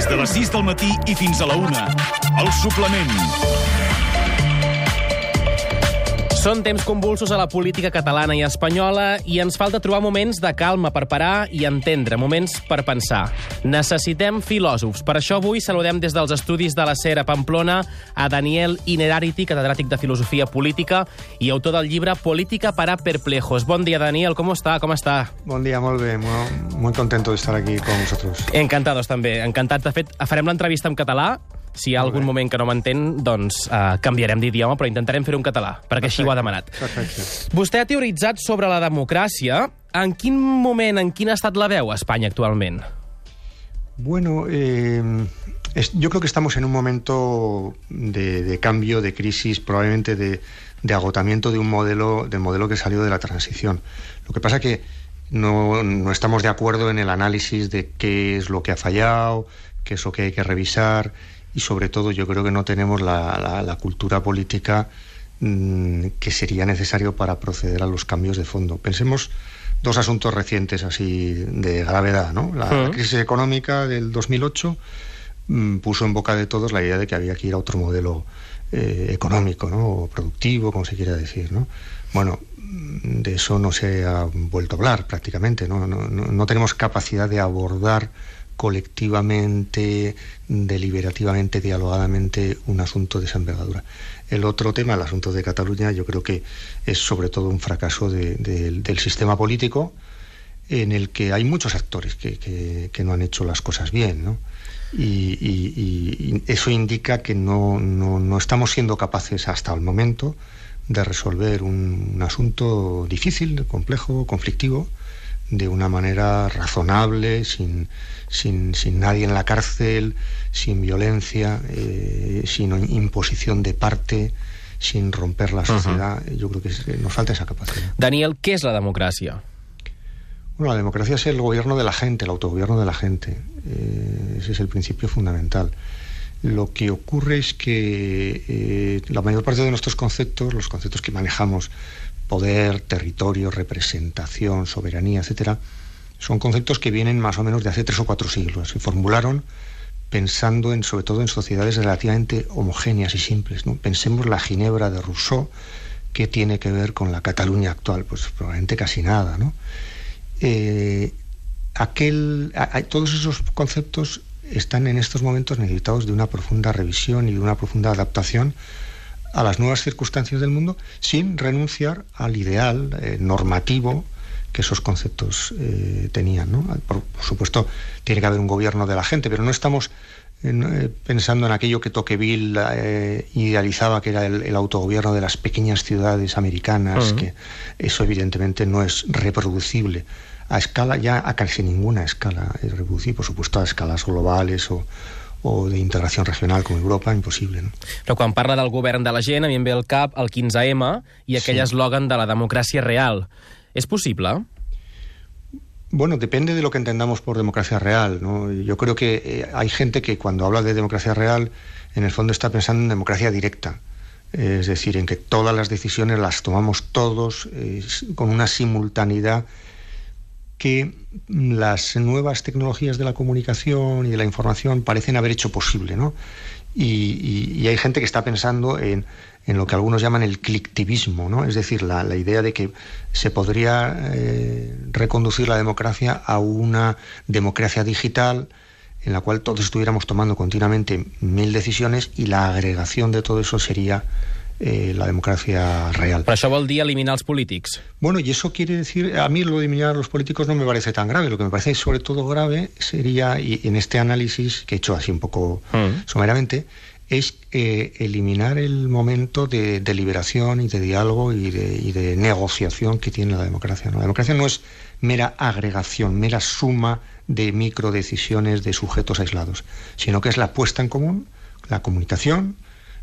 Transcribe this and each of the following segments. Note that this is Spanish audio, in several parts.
Des de les 6 del matí i fins a la 1. El suplement. Són temps convulsos a la política catalana i espanyola i ens falta trobar moments de calma per parar i entendre, moments per pensar. Necessitem filòsofs. Per això avui saludem des dels estudis de la SER a Pamplona a Daniel Inerarity, catedràtic de Filosofia Política i autor del llibre Política para perplejos. Bon dia, Daniel. Com està? Com està? Bon dia, molt bé. Muy, muy contento de estar aquí con vosotros. Encantados, també. Encantat. De fet, farem l'entrevista en català, si hi ha algun moment que no m'entén, doncs uh, canviarem d'idioma, però intentarem fer-ho en català, perquè així ho ha demanat. Perfecte. Vostè ha teoritzat sobre la democràcia. En quin moment, en quin estat la veu a Espanya actualment? Bueno, eh, es- yo creo que estamos en un momento de, de cambio, de crisis, probablemente de, de agotamiento de un modelo, del modelo que salió de la transición. Lo que pasa que no, no estamos de acuerdo en el análisis de qué es lo que ha fallado, qué es lo que hay que revisar y sobre todo yo creo que no tenemos la, la- la cultura política mm, que sería necesario para proceder a los cambios de fondo. Pensemos dos asuntos recientes así de gravedad, ¿no? La, crisis económica del 2008 mm, puso en boca de todos la idea de que había que ir a otro modelo eh, económico, ¿no? O productivo, como se quiera decir, ¿no? Bueno, mm, de eso no se ha vuelto a hablar prácticamente, ¿no? No, no- no tenemos capacidad de abordar colectivamente, deliberativamente, dialogadamente un asunto de esa envergadura. El otro tema, el asunto de Cataluña, yo creo que es sobre todo un fracaso de- de- del sistema político en el que hay muchos actores que, no han hecho las cosas bien. Y, eso indica que no, estamos siendo capaces hasta el momento de resolver un asunto difícil, complejo, conflictivo, de una manera razonable, sin, sin, sin nadie en la cárcel, sin violencia, eh, sin imposición de parte, sin romper la sociedad. Yo creo que es- que nos falta esa capacidad. Daniel, què és la democràcia? Bueno, la democracia es el gobierno de la gente, el autogobierno de la gente. Eh, ese es el principio fundamental. Lo que ocurre es que eh, la mayor parte de nuestros conceptos, los conceptos que manejamos, poder, territorio, representación, soberanía, etcétera, son conceptos que vienen más o menos de hace tres o cuatro siglos. Se formularon pensando en, sobre todo en sociedades relativamente homogéneas y simples. ¿no? Pensemos la Ginebra de Rousseau, que tiene que ver con la Cataluña actual, pues probablemente casi nada, ¿no? eh, aquel, todos esos conceptos están en estos momentos necesitados de una profunda revisión y de una profunda adaptación a las nuevas circunstancias del mundo sin renunciar al ideal eh, normativo que esos conceptos eh, tenían. ¿no? Por, por supuesto, tiene que haber un gobierno de la gente, pero no estamos eh, pensando en aquello que Tocqueville idealizaba, que era el, el autogobierno de las pequeñas ciudades americanas, que eso evidentemente no es reproducible a escala, ya a casi ninguna escala es reproducible, por supuesto a escalas globales o, o de integración regional como Europa, imposible. ¿no? Però quan parla del govern de la gent, a mi em ve al cap el 15M i aquell Sí. eslògan de la democràcia real. És possible? Bueno, depende de lo que entendamos por democracia real. ¿no? Yo creo que eh, hay gente que cuando habla de democracia real, en el fondo está pensando en democracia directa. Es decir, en que todas las decisiones las tomamos todos eh, con una simultaneidad que las nuevas tecnologías de la comunicación y de la información parecen haber hecho posible, ¿no? Y, hay gente que está pensando en, en lo que algunos llaman el clictivismo, ¿no? Es decir, la, la idea de que se podría eh, reconducir la democracia a una democracia digital en la cual todos estuviéramos tomando continuamente mil decisiones y la agregación de todo eso sería eh, la democracia real. Això vol dir eliminar els polítics. Bueno, y eso quiere decir, a mí lo de eliminar a los políticos no me parece tan grave, lo que me parece sobre todo grave sería, y en este análisis que he hecho así un poco Mm. someramente, es eh, eliminar el momento de deliberación y de diálogo y de, y de negociación que tiene la democracia. ¿no? La democracia no es mera agregación, mera suma de microdecisiones de sujetos aislados, sino que es la puesta en común, la comunicación,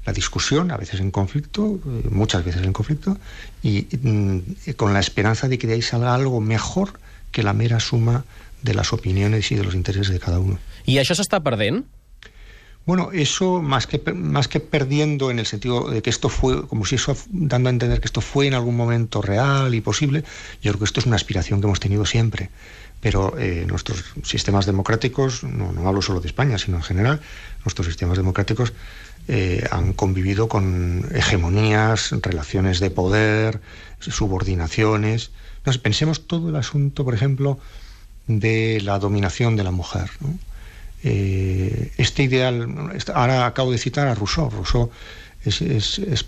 la discusión, a veces en conflicto, eh, muchas veces en conflicto, y mm, con la esperanza de que de ahí salga algo mejor que la mera suma de las opiniones y de los intereses de cada uno. I això s'està perdent? Bueno, eso más que, más que perdiendo en el sentido de que esto fue, como si eso dando a entender que esto fue en algún momento real y posible, yo creo que esto es una aspiración que hemos tenido siempre. Pero eh, nuestros sistemas democráticos, no, no hablo solo de España, sino en general, nuestros sistemas democráticos eh, han convivido con hegemonías, relaciones de poder, subordinaciones. Sé, pensemos todo el asunto, por ejemplo, de la dominación de la mujer. ¿no? Eh, este ideal, ahora acabo de citar a Rousseau, Rousseau es, es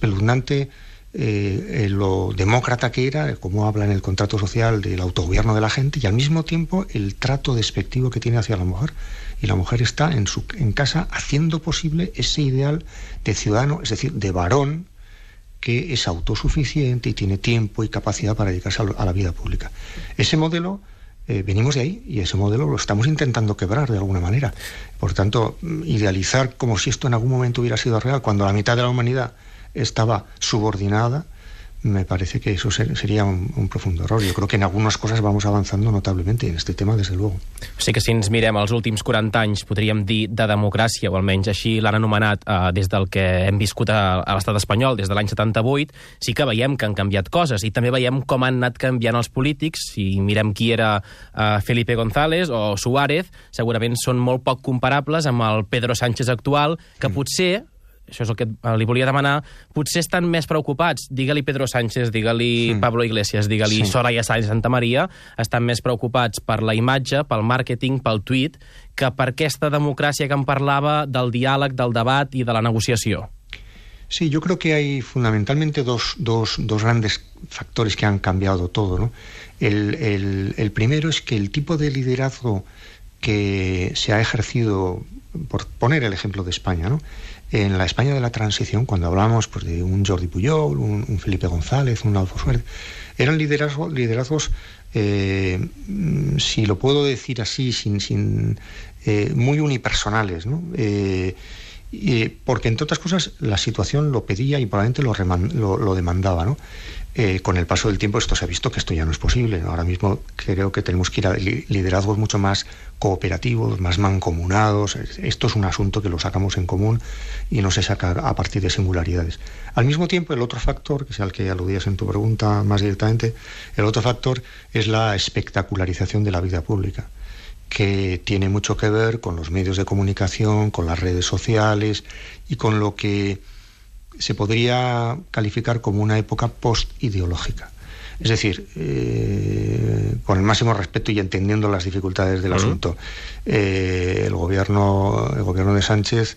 eh, lo demócrata que era, cómo habla en el contrato social del autogobierno de la gente y al mismo tiempo el trato despectivo que tiene hacia la mujer. Y la mujer está en, su, en casa haciendo posible ese ideal de ciudadano, es decir, de varón que es autosuficiente y tiene tiempo y capacidad para dedicarse a la vida pública. Ese modelo eh, venimos de ahí y ese modelo lo estamos intentando quebrar de alguna manera. Por tanto, idealizar como si esto en algún momento hubiera sido real, cuando la mitad de la humanidad estaba subordinada, me parece que eso seria un, un profundo error. Jo crec que en algunes coses vamos avançando notablement en este tema, des de luego. O sigui que si ens mirem els últims 40 anys, podríem dir de democràcia, o almenys així l'han anomenat eh, des del que hem viscut a, a l'estat espanyol, des de l'any 78, sí que veiem que han canviat coses i també veiem com han anat canviant els polítics. Si mirem qui era eh, Felipe González o Suárez, segurament són molt poc comparables amb el Pedro Sánchez actual, que mm. potser això és el que li volia demanar, potser estan més preocupats, digue-li Pedro Sánchez, digue-li sí. Pablo Iglesias, digue-li sí. Soraya Sáenz Santa Maria, estan més preocupats per la imatge, pel màrqueting, pel tuit, que per aquesta democràcia que em parlava del diàleg, del debat i de la negociació. Sí, yo creo que hay fundamentalmente dos, dos, dos grandes factores que han cambiado todo. ¿no? El, el, el primero es que el tipo de liderazgo que se ha ejercido, por poner el ejemplo de España, ¿no? En la España de la transición, cuando hablamos pues, de un Jordi Puyol, un, Felipe González, un Alfonso Suárez, eran liderazgos, liderazgos eh, si lo puedo decir así, sin, sin eh, muy unipersonales, ¿no? Eh, y, porque entre otras cosas la situación lo pedía y probablemente lo, lo demandaba, ¿no? Eh, con el paso del tiempo esto se ha visto que esto ya no es posible. Ahora mismo creo que tenemos que ir a liderazgos mucho más cooperativos, más mancomunados. Esto es un asunto que lo sacamos en común y no se saca a partir de singularidades. Al mismo tiempo, el otro factor, que es al que aludías en tu pregunta más directamente, el otro factor es la espectacularización de la vida pública que tiene mucho que ver con los medios de comunicación, con las redes sociales y con lo que se podría calificar como una época post-ideológica. Es decir, eh, con el máximo respeto y entendiendo las dificultades del uh -huh. asunto, eh, el, gobierno, el gobierno de Sánchez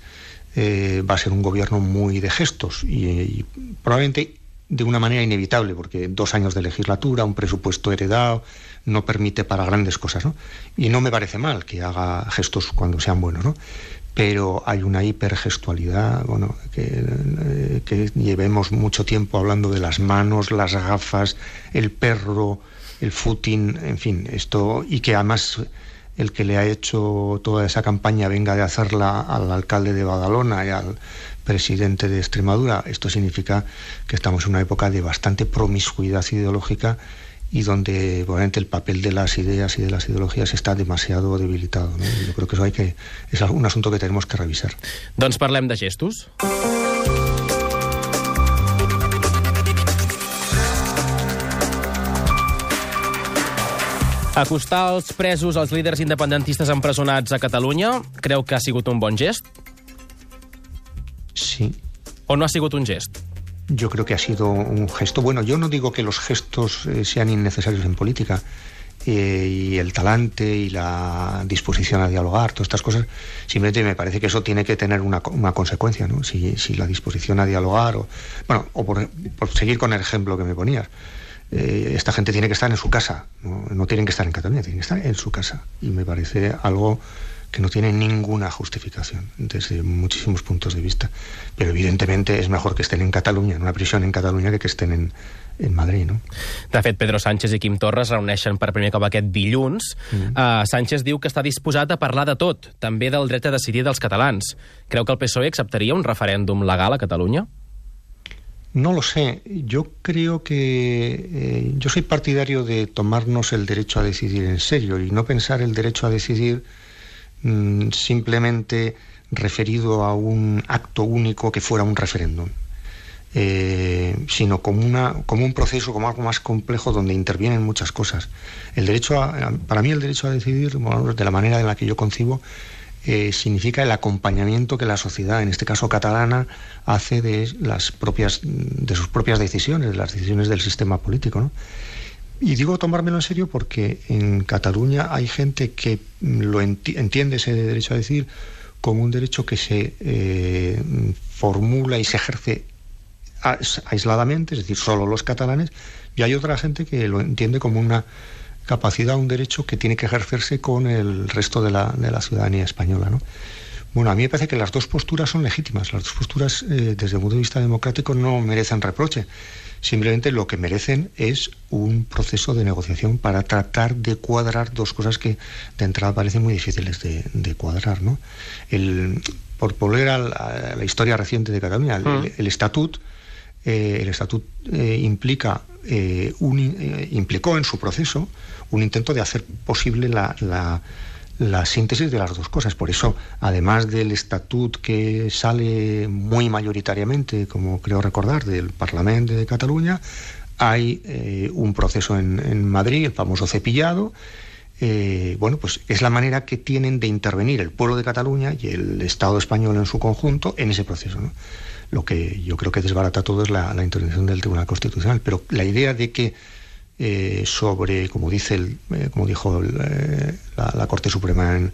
eh, va a ser un gobierno muy de gestos y, y probablemente de una manera inevitable, porque dos años de legislatura, un presupuesto heredado, no permite para grandes cosas, ¿no? Y no me parece mal que haga gestos cuando sean buenos, ¿no? pero hay una hipergestualidad, bueno, que, eh, que, llevemos mucho tiempo hablando de las manos, las gafas, el perro, el footing, en fin, esto, y que además el que le ha hecho toda esa campaña venga de hacerla al alcalde de Badalona y al presidente de Extremadura, esto significa que estamos en una época de bastante promiscuidad ideológica y donde probablemente el papel de las ideas y de las ideologías está demasiado debilitado. ¿no? Yo creo que eso hay que, es un asunto que tenemos que revisar. Doncs parlem de gestos. Acostar els presos als líders independentistes empresonats a Catalunya creu que ha sigut un bon gest? O no ha sigut un gest? yo creo que ha sido un gesto. Bueno, yo no digo que los gestos eh, sean innecesarios en política. Eh, y el talante y la disposición a dialogar, todas estas cosas, simplemente me parece que eso tiene que tener una, consecuencia, ¿no? Si, la disposición a dialogar, o, bueno, o por, por seguir con el ejemplo que me ponías, eh, esta gente tiene que estar en su casa, ¿no? no tienen que estar en Cataluña, tienen que estar en su casa. Y me parece algo que no tiene ninguna justificación desde muchísimos puntos de vista. Pero evidentemente es mejor que estén en Cataluña, en una prisión en Cataluña, que que estén en, en Madrid, no? De fet, Pedro Sánchez i Quim Torra es reuneixen per primer cop aquest dilluns. Mm. Uh, Sánchez diu que està disposat a parlar de tot, també del dret a decidir dels catalans. Creu que el PSOE acceptaria un referèndum legal a Catalunya? No lo sé. Yo creo que eh, yo soy partidario de tomarnos el derecho a decidir en serio y no pensar el derecho a decidir mm, simplemente referido a un acto único que fuera un referéndum. Eh, sino como, una, como un proceso, como algo más complejo donde intervienen muchas cosas. El derecho a, para mí el derecho a decidir, de la manera en la que yo concibo, eh, significa el acompañamiento que la sociedad, en este caso catalana, hace de las propias, de sus propias decisiones, de las decisiones del sistema político. Y digo tomármelo en serio porque en Cataluña hay gente que lo entiende ese derecho a decidir como un derecho que se eh, formula y se ejerce aisladamente, es decir, solo los catalanes, y hay otra gente que lo entiende como una capacidad, un derecho que tiene que ejercerse con el resto de la, de la ciudadanía española. ¿no? Bueno, a mí me parece que las dos posturas son legítimas. Las dos posturas, eh, desde el punto de vista democrático, no merecen reproche. Simplemente lo que merecen es un proceso de negociación para tratar de cuadrar dos cosas que de entrada parecen muy difíciles de, de cuadrar. ¿no? El, por volver a la, a la, historia reciente de Cataluña, el, mm. el estatut eh, el estatut eh, implica, eh, un, eh, implicó en su proceso un intento de hacer posible la, la, la, síntesis de las dos cosas. Por eso, además del estatut que sale muy mayoritariamente, como creo recordar, del Parlamento de Cataluña, hay eh, un proceso en, Madrid, el famoso cepillado. bueno, pues es la manera que tienen de intervenir el pueblo de Cataluña y el Estado español en su conjunto en ese proceso. lo que yo creo que desbarata todo es la intervención del Tribunal Constitucional. Pero la idea de que eh, sobre, como dice el, eh, como dijo el, eh, la, la, Corte Suprema en,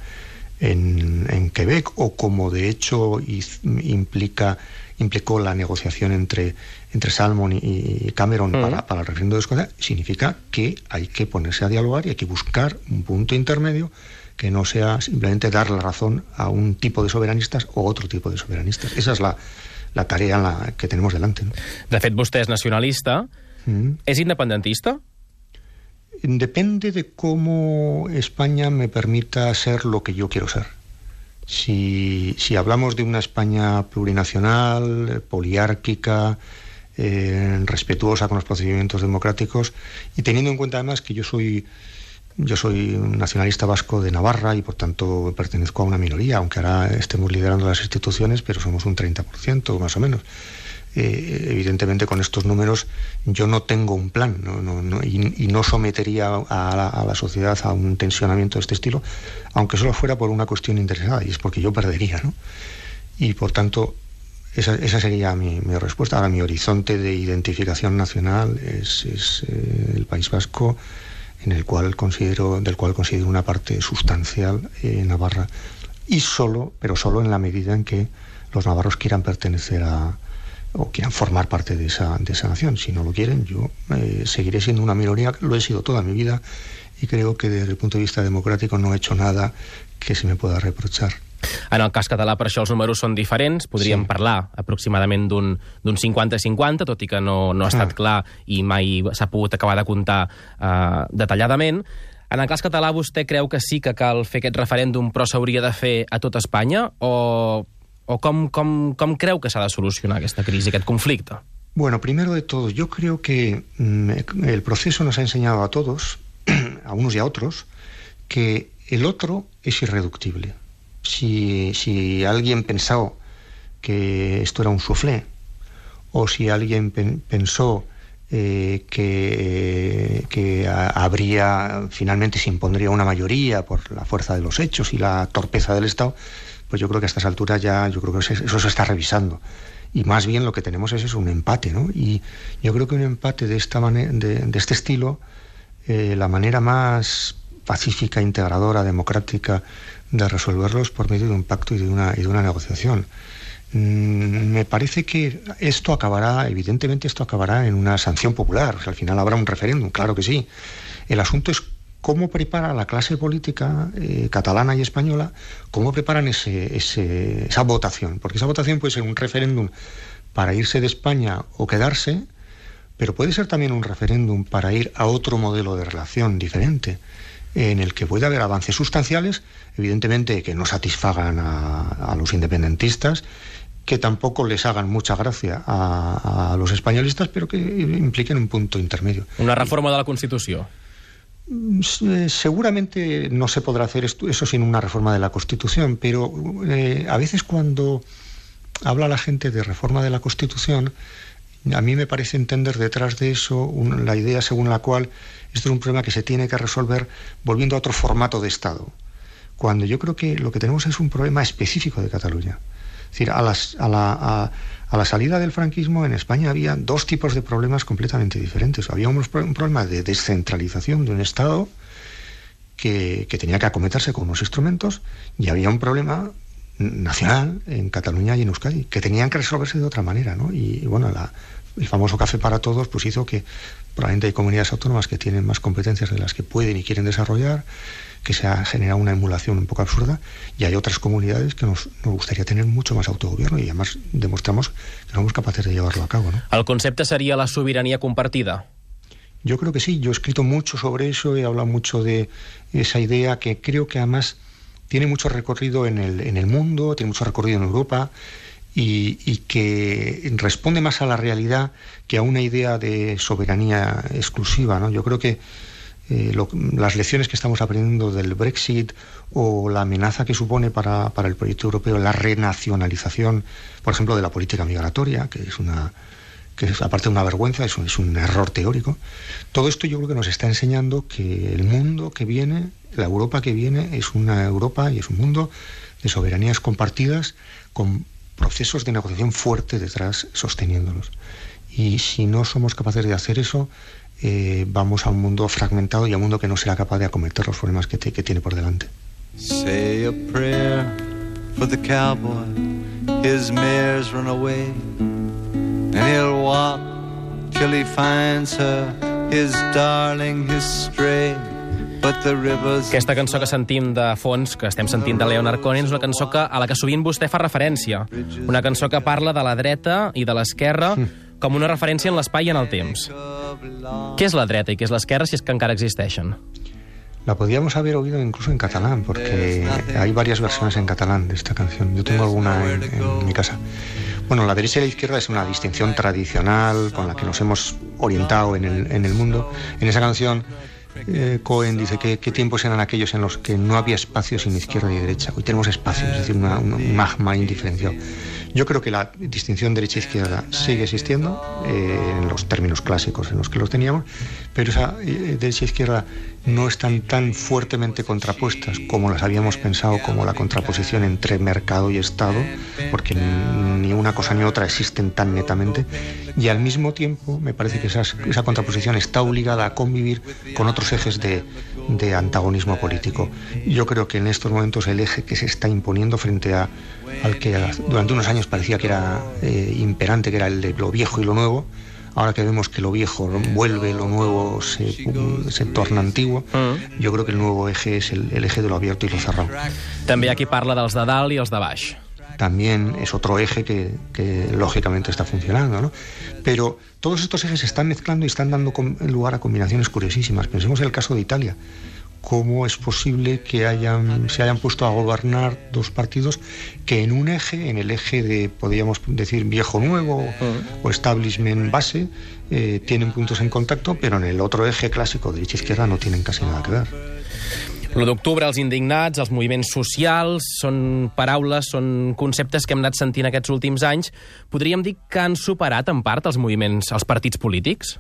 en, en, Quebec, o como de hecho implica, implicó la negociación entre, entre Salmon y, Cameron para, para el referendo de Escocia, significa que hay que ponerse a dialogar y hay que buscar un punto intermedio que no sea simplemente dar la razón a un tipo de soberanistas o otro tipo de soberanistas. Esa es la, la tarea en la que tenemos delante. ¿no? De fet, vostè és nacionalista. Mm. ¿Es independentista? Depende de cómo España me permita ser lo que yo quiero ser. Si, si hablamos de una España plurinacional, poliárquica, eh, respetuosa con los procedimientos democráticos y teniendo en cuenta además que yo soy yo soy un nacionalista vasco de Navarra y por tanto pertenezco a una minoría, aunque ahora estemos liderando las instituciones, pero somos un 30% más o menos. Eh, evidentemente con estos números yo no tengo un plan y, no sometería a la, sociedad a un tensionamiento de este estilo, aunque solo fuera por una cuestión interesada, y es porque yo perdería. ¿no? Y por tanto, esa, sería mi, respuesta. Ahora mi horizonte de identificación nacional es, eh, el País Vasco, en el cual considero, del cual considero una parte sustancial eh, Navarra y solo, pero solo en la medida en que los navarros quieran pertenecer a o quieran formar parte de esa, de esa nación. Si no lo quieren, yo eh, seguiré siendo una minoría, lo he sido toda mi vida y creo que desde el punto de vista democrático no he hecho nada que se me pueda reprochar. En el cas català, per això els números són diferents. Podríem sí. parlar aproximadament d'un 50-50, tot i que no, no ha estat ah. clar i mai s'ha pogut acabar de comptar eh, detalladament. En el cas català, vostè creu que sí que cal fer aquest referèndum, però s'hauria de fer a tot Espanya? O, o com, com, com creu que de solucionar aquesta crisi, aquest conflicte? Bueno, primero de todo, yo creo que mm, el proceso nos ha enseñado a todos, a unos y a otros, que el otro es irreductible. si, si alguien pensó que esto era un soufflé, o si alguien pen, pensó eh, que, que habría, finalmente se impondría una mayoría por la fuerza de los hechos y la torpeza del Estado, pues yo creo que a estas alturas ya, yo creo que eso se está revisando. Y más bien lo que tenemos es, es un empate, ¿no? Y yo creo que un empate de, esta de, este estilo, eh, la manera más pacífica, integradora, democrática de resolverlos por medio de un pacto y de una, y de una negociación. Mm, me parece que esto acabará, evidentemente esto acabará en una sanción popular, o al final habrá un referéndum, claro que sí. El asunto es cómo prepara la clase política eh, catalana y española, cómo preparan ese, ese, esa votación, porque esa votación puede ser un referéndum para irse de España o quedarse, pero puede ser también un referéndum para ir a otro modelo de relación diferente en el que puede haber avances sustanciales, evidentemente que no satisfagan a, los independentistas, que tampoco les hagan mucha gracia a, los españolistas, pero que impliquen un punto intermedio. Una reforma de la Constitució. Mm, seguramente no se podrá hacer eso sin una reforma de la Constitución, pero eh, a veces cuando habla la gente de reforma de la Constitución, a mí me parece entender detrás de eso la idea según la cual esto es un problema que se tiene que resolver volviendo a otro formato de Estado. Cuando yo creo que lo que tenemos es un problema específico de Cataluña. Decir, a, la, salida del franquismo en España había dos tipos de problemas completamente diferentes. Había un, problema de descentralización de un Estado que, tenía que acometerse con unos instrumentos y había un problema nacional en Cataluña y en Euskadi, que tenían que resolverse de otra manera. Y, bueno, el famoso café para todos pues hizo que probablemente hay comunidades autónomas que tienen más competencias de las que pueden y quieren desarrollar, que se ha generado una emulación un poco absurda, y hay otras comunidades que nos, nos gustaría tener mucho más autogobierno y además demostramos que somos capaces de llevarlo a cabo, ¿no? El concepte sería la soberanía compartida. Yo creo que sí, yo he escrito mucho sobre eso, he hablado mucho de esa idea que creo que además tiene mucho recorrido en el, en el mundo, tiene mucho recorrido en Europa y, y, que responde más a la realidad que a una idea de soberanía exclusiva. ¿no? Yo creo que eh, lo, las lecciones que estamos aprendiendo del Brexit o la amenaza que supone para, para el proyecto europeo la renacionalización, por ejemplo, de la política migratoria, que es una que es, aparte de una vergüenza, es un, es un error teórico. Todo esto yo creo que nos está enseñando que el mundo que viene la Europa que viene es una Europa y es un mundo de soberanías compartidas con procesos de negociación fuerte detrás sosteniéndolos. Y si no somos capaces de hacer eso, eh, vamos a un mundo fragmentado y a un mundo que no será capaz de acometer los problemas que, te, que tiene por delante. Say a prayer for the cowboy. His mares run away. And he'll walk till he finds her, his darling, his stray. Aquesta cançó que sentim de fons, que estem sentint de Leonard Cohen, és una cançó que, a la que sovint vostè fa referència. Una cançó que parla de la dreta i de l'esquerra com una referència en l'espai i en el temps. Què és la dreta i què és l'esquerra si és que encara existeixen? La podíamos haber oído incluso en catalán, porque hay varias versiones en catalán de esta canción. Yo tengo alguna en, en mi casa. Bueno, la derecha y la izquierda es una distinción tradicional con la que nos hemos orientado en el, en el mundo. En esa canción eh, Cohen dice que qué tiempos eran aquellos en los que no había espacio sin izquierda y derecha. Hoy tenemos espacio, es decir, una, un magma indiferenciado. Yo creo que la distinción derecha-izquierda sigue existiendo eh, en los términos clásicos en los que los teníamos, pero esa eh, derecha-izquierda no están tan fuertemente contrapuestas como las habíamos pensado, como la contraposición entre mercado y Estado, porque ni una cosa ni otra existen tan netamente, y al mismo tiempo me parece que esa, esa contraposición está obligada a convivir con otros ejes de, de antagonismo político. Yo creo que en estos momentos el eje que se está imponiendo frente a, al que durante unos años parecía que era eh, imperante, que era el de lo viejo y lo nuevo, ahora que vemos que lo viejo vuelve, lo nuevo se, se torna antiguo, mm. jo crec que el nuevo eje es el, el eje de lo abierto y lo cerrado. També aquí parla dels de dalt i els de baix. También es otro eje que, que lógicamente está funcionando, ¿no? Pero todos estos ejes se están mezclando y están dando lugar a combinaciones curiosísimas. Pensemos en el caso de Italia cómo es posible que hayan, se hayan puesto a gobernar dos partidos que en un eje, en el eje de, podríamos decir, viejo-nuevo uh. o establishment base, eh, tienen puntos en contacto, pero en el otro eje clásico, derecha-izquierda, no tienen casi nada que ver. L'1 d'octubre, els indignats, els moviments socials, són paraules, són conceptes que hem anat sentint aquests últims anys. Podríem dir que han superat en part els moviments, els partits polítics?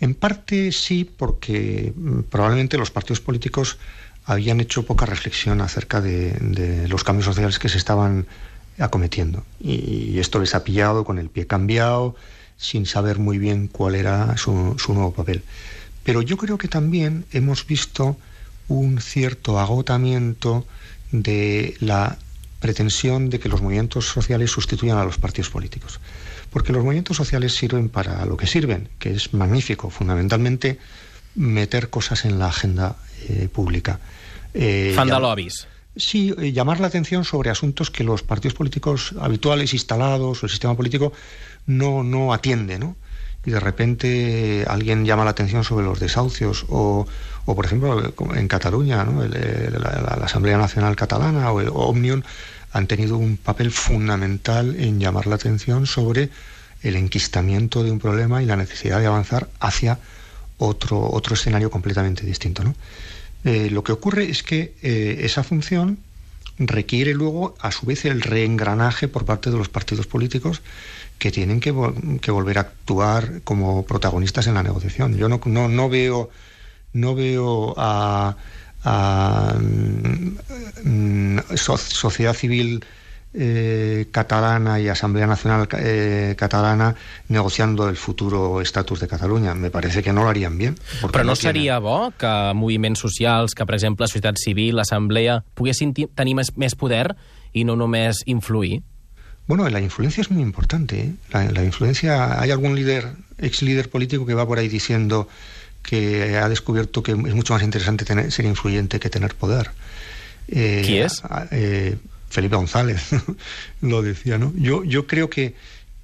En parte sí, porque mm, probablemente los partidos políticos habían hecho poca reflexión acerca de, los cambios sociales que se estaban acometiendo. Y, esto les ha pillado con el pie cambiado, sin saber muy bien cuál era su nuevo papel. Pero yo creo que también hemos visto un cierto agotamiento de la pretensión de que los movimientos sociales sustituyan a los partidos políticos porque los movimientos sociales sirven para lo que sirven, que es magnífico, fundamentalmente meter cosas en la agenda eh, pública. Eh. Sí, eh, llamar la atención sobre asuntos que los partidos políticos habituales, instalados, o el sistema político, no, no atiende, ¿no? Y de repente alguien llama la atención sobre los desahucios, o, o por ejemplo, en Cataluña, ¿no? El, la, la, Asamblea Nacional Catalana o, el, Omnium han tenido un papel fundamental en llamar la atención sobre el enquistamiento de un problema y la necesidad de avanzar hacia otro, otro escenario completamente distinto. Eh, lo que ocurre es que eh, esa función requiere luego, a su vez, el reengranaje por parte de los partidos políticos que tienen que, que volver a actuar como protagonistas en la negociación. Yo no, no, no veo, no veo a, a mm, sociedad civil eh, catalana y Asamblea Nacional eh, Catalana negociando el futuro estatus de Catalunya. Me parece que no lo harían bien. Però no, no seria bo que moviments socials, que per exemple la societat civil, l'Assemblea, poguessin tenir més, més poder i no només influir? Bueno, la influencia es muy importante. ¿eh? La, la influencia, hay algún líder, ex líder político que va por ahí diciendo que ha descubierto que es mucho más interesante tener, ser influyente que tener poder. Eh, ¿Quién es? Eh, Felipe González lo decía, ¿no? Yo, yo creo que,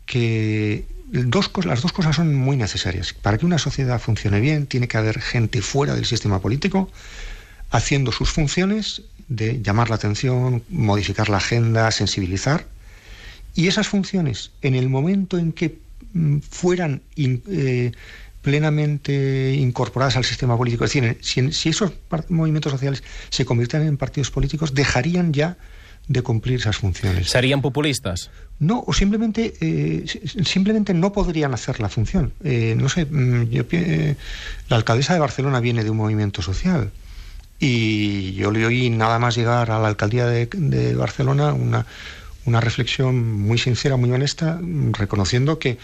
que dos, las dos cosas son muy necesarias. Para que una sociedad funcione bien, tiene que haber gente fuera del sistema político haciendo sus funciones de llamar la atención, modificar la agenda, sensibilizar. Y esas funciones, en el momento en que mm, fueran eh, plenamente incorporadas al sistema político, es decir, si, si esos movimientos sociales se convierten en partidos políticos, dejarían ya de cumplir esas funciones. ¿Serían populistas? No, o simplemente, eh, simplemente no podrían hacer la función. Eh, no sé, mm, yo, eh, la alcaldesa de Barcelona viene de un movimiento social y yo le oí nada más llegar a la alcaldía de, de Barcelona una, una reflexión muy sincera, muy honesta, reconociendo que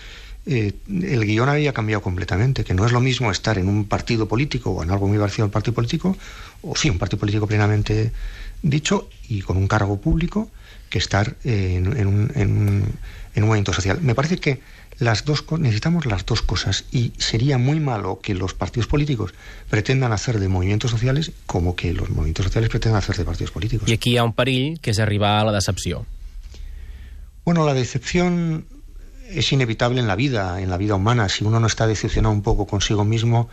eh, el guion había cambiado completamente, que no es lo mismo estar en un partido político o en algo muy parecido al partido político, o sí, un partido político plenamente dicho y con un cargo público que estar en, un, en, un, en, un, movimiento social. Me parece que las dos necesitamos las dos cosas y sería muy malo que los partidos políticos pretendan hacer de movimientos sociales como que los movimientos sociales pretendan hacer de partidos políticos. Y aquí hay un perill que es arribar a la decepción. Bueno, la decepción es inevitable en la vida, en la vida humana. Si uno no está decepcionado un poco consigo mismo,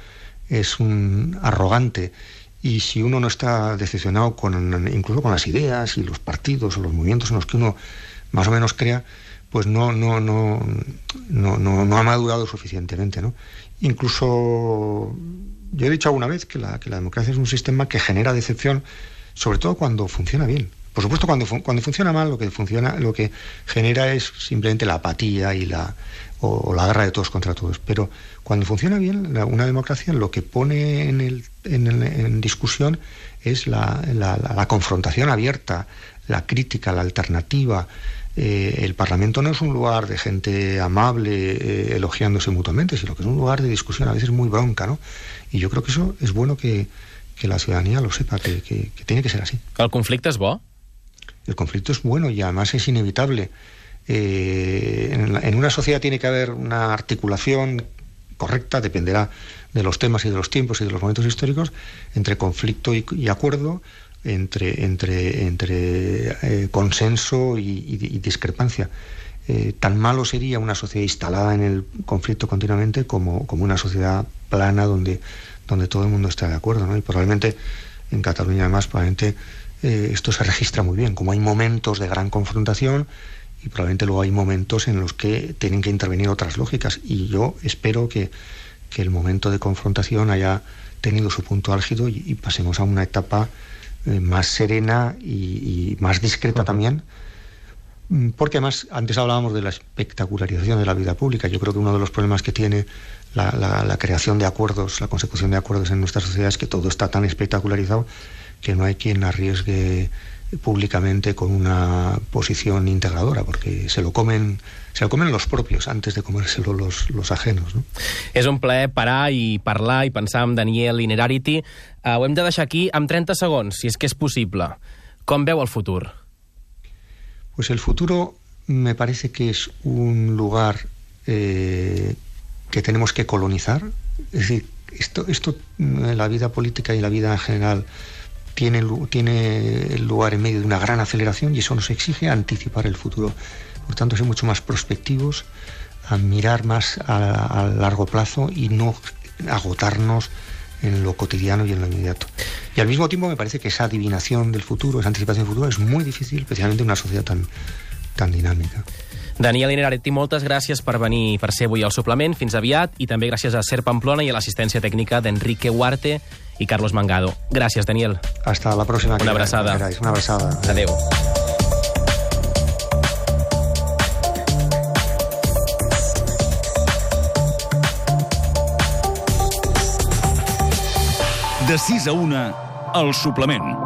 es un arrogante y si uno no está decepcionado con, incluso con las ideas y los partidos o los movimientos en los que uno más o menos crea, pues no, no, no, no, no, ha madurado suficientemente. ¿no? Incluso yo he dicho alguna vez que la democracia es un sistema que genera decepción, sobre todo cuando funciona bien. Por supuesto, cuando, cuando funciona mal, lo que funciona, lo que genera es simplemente la apatía y la, o, la guerra de todos contra todos. Pero cuando funciona bien una democracia, lo que pone en, el, en, discusión es la, la, confrontación abierta, la crítica, la alternativa. Eh, el Parlamento no es un lugar de gente amable eh, elogiándose mutuamente, sino que es un lugar de discusión a veces muy bronca, ¿no? Y yo creo que eso es bueno que, que la ciudadanía lo sepa, que, que, tiene que ser así. ¿El conflicto es bo? El conflicto es bueno y además es inevitable. Eh, en, una sociedad tiene que haber una articulación correcta, dependerá de los temas y de los tiempos y de los momentos históricos, entre conflicto y, acuerdo, entre, entre, entre eh, consenso y, discrepancia. Eh, tan malo sería una sociedad instalada en el conflicto continuamente como, como una sociedad plana donde, donde todo el mundo está de acuerdo. ¿no? Y probablemente en Cataluña además probablemente esto se registra muy bien, como hay momentos de gran confrontación y probablemente luego hay momentos en los que tienen que intervenir otras lógicas. Y yo espero que, que el momento de confrontación haya tenido su punto álgido y, pasemos a una etapa eh, más serena y, más discreta también. Mm, porque además antes hablábamos de la espectacularización de la vida pública. Yo creo que uno de los problemas que tiene la, la creación de acuerdos la consecución de acuerdos en nuestra sociedad es que todo está tan espectacularizado que no hay quien arriesgue públicamente con una posición integradora, porque se lo comen se lo comen los propios antes de comérselo los, los ajenos. No? És un plaer parar i parlar i pensar amb Daniel Inerarity. Uh, ho hem de deixar aquí amb 30 segons, si és que és possible. Com veu el futur? Pues el futuro me parece que es un lugar eh, que tenemos que colonizar. Es decir, esto, esto, la vida política y la vida en general tiene, tiene lugar en medio de una gran aceleración y eso nos exige anticipar el futuro. Por tanto, ser mucho más prospectivos, a mirar más a, a largo plazo y no agotarnos en lo cotidiano y en lo inmediato. Y al mismo tiempo me parece que esa adivinación del futuro, esa anticipación del futuro es muy difícil, especialmente en una sociedad tan, tan dinámica. Daniel Ineraretti, moltes gràcies per venir per ser avui al suplement. Fins aviat. I també gràcies a Ser Pamplona i a l'assistència tècnica d'Enrique Huarte i Carlos Mangado. Gràcies, Daniel. Hasta la próxima. Una abraçada. Una abraçada. Adéu. De 6 a 1, el suplement.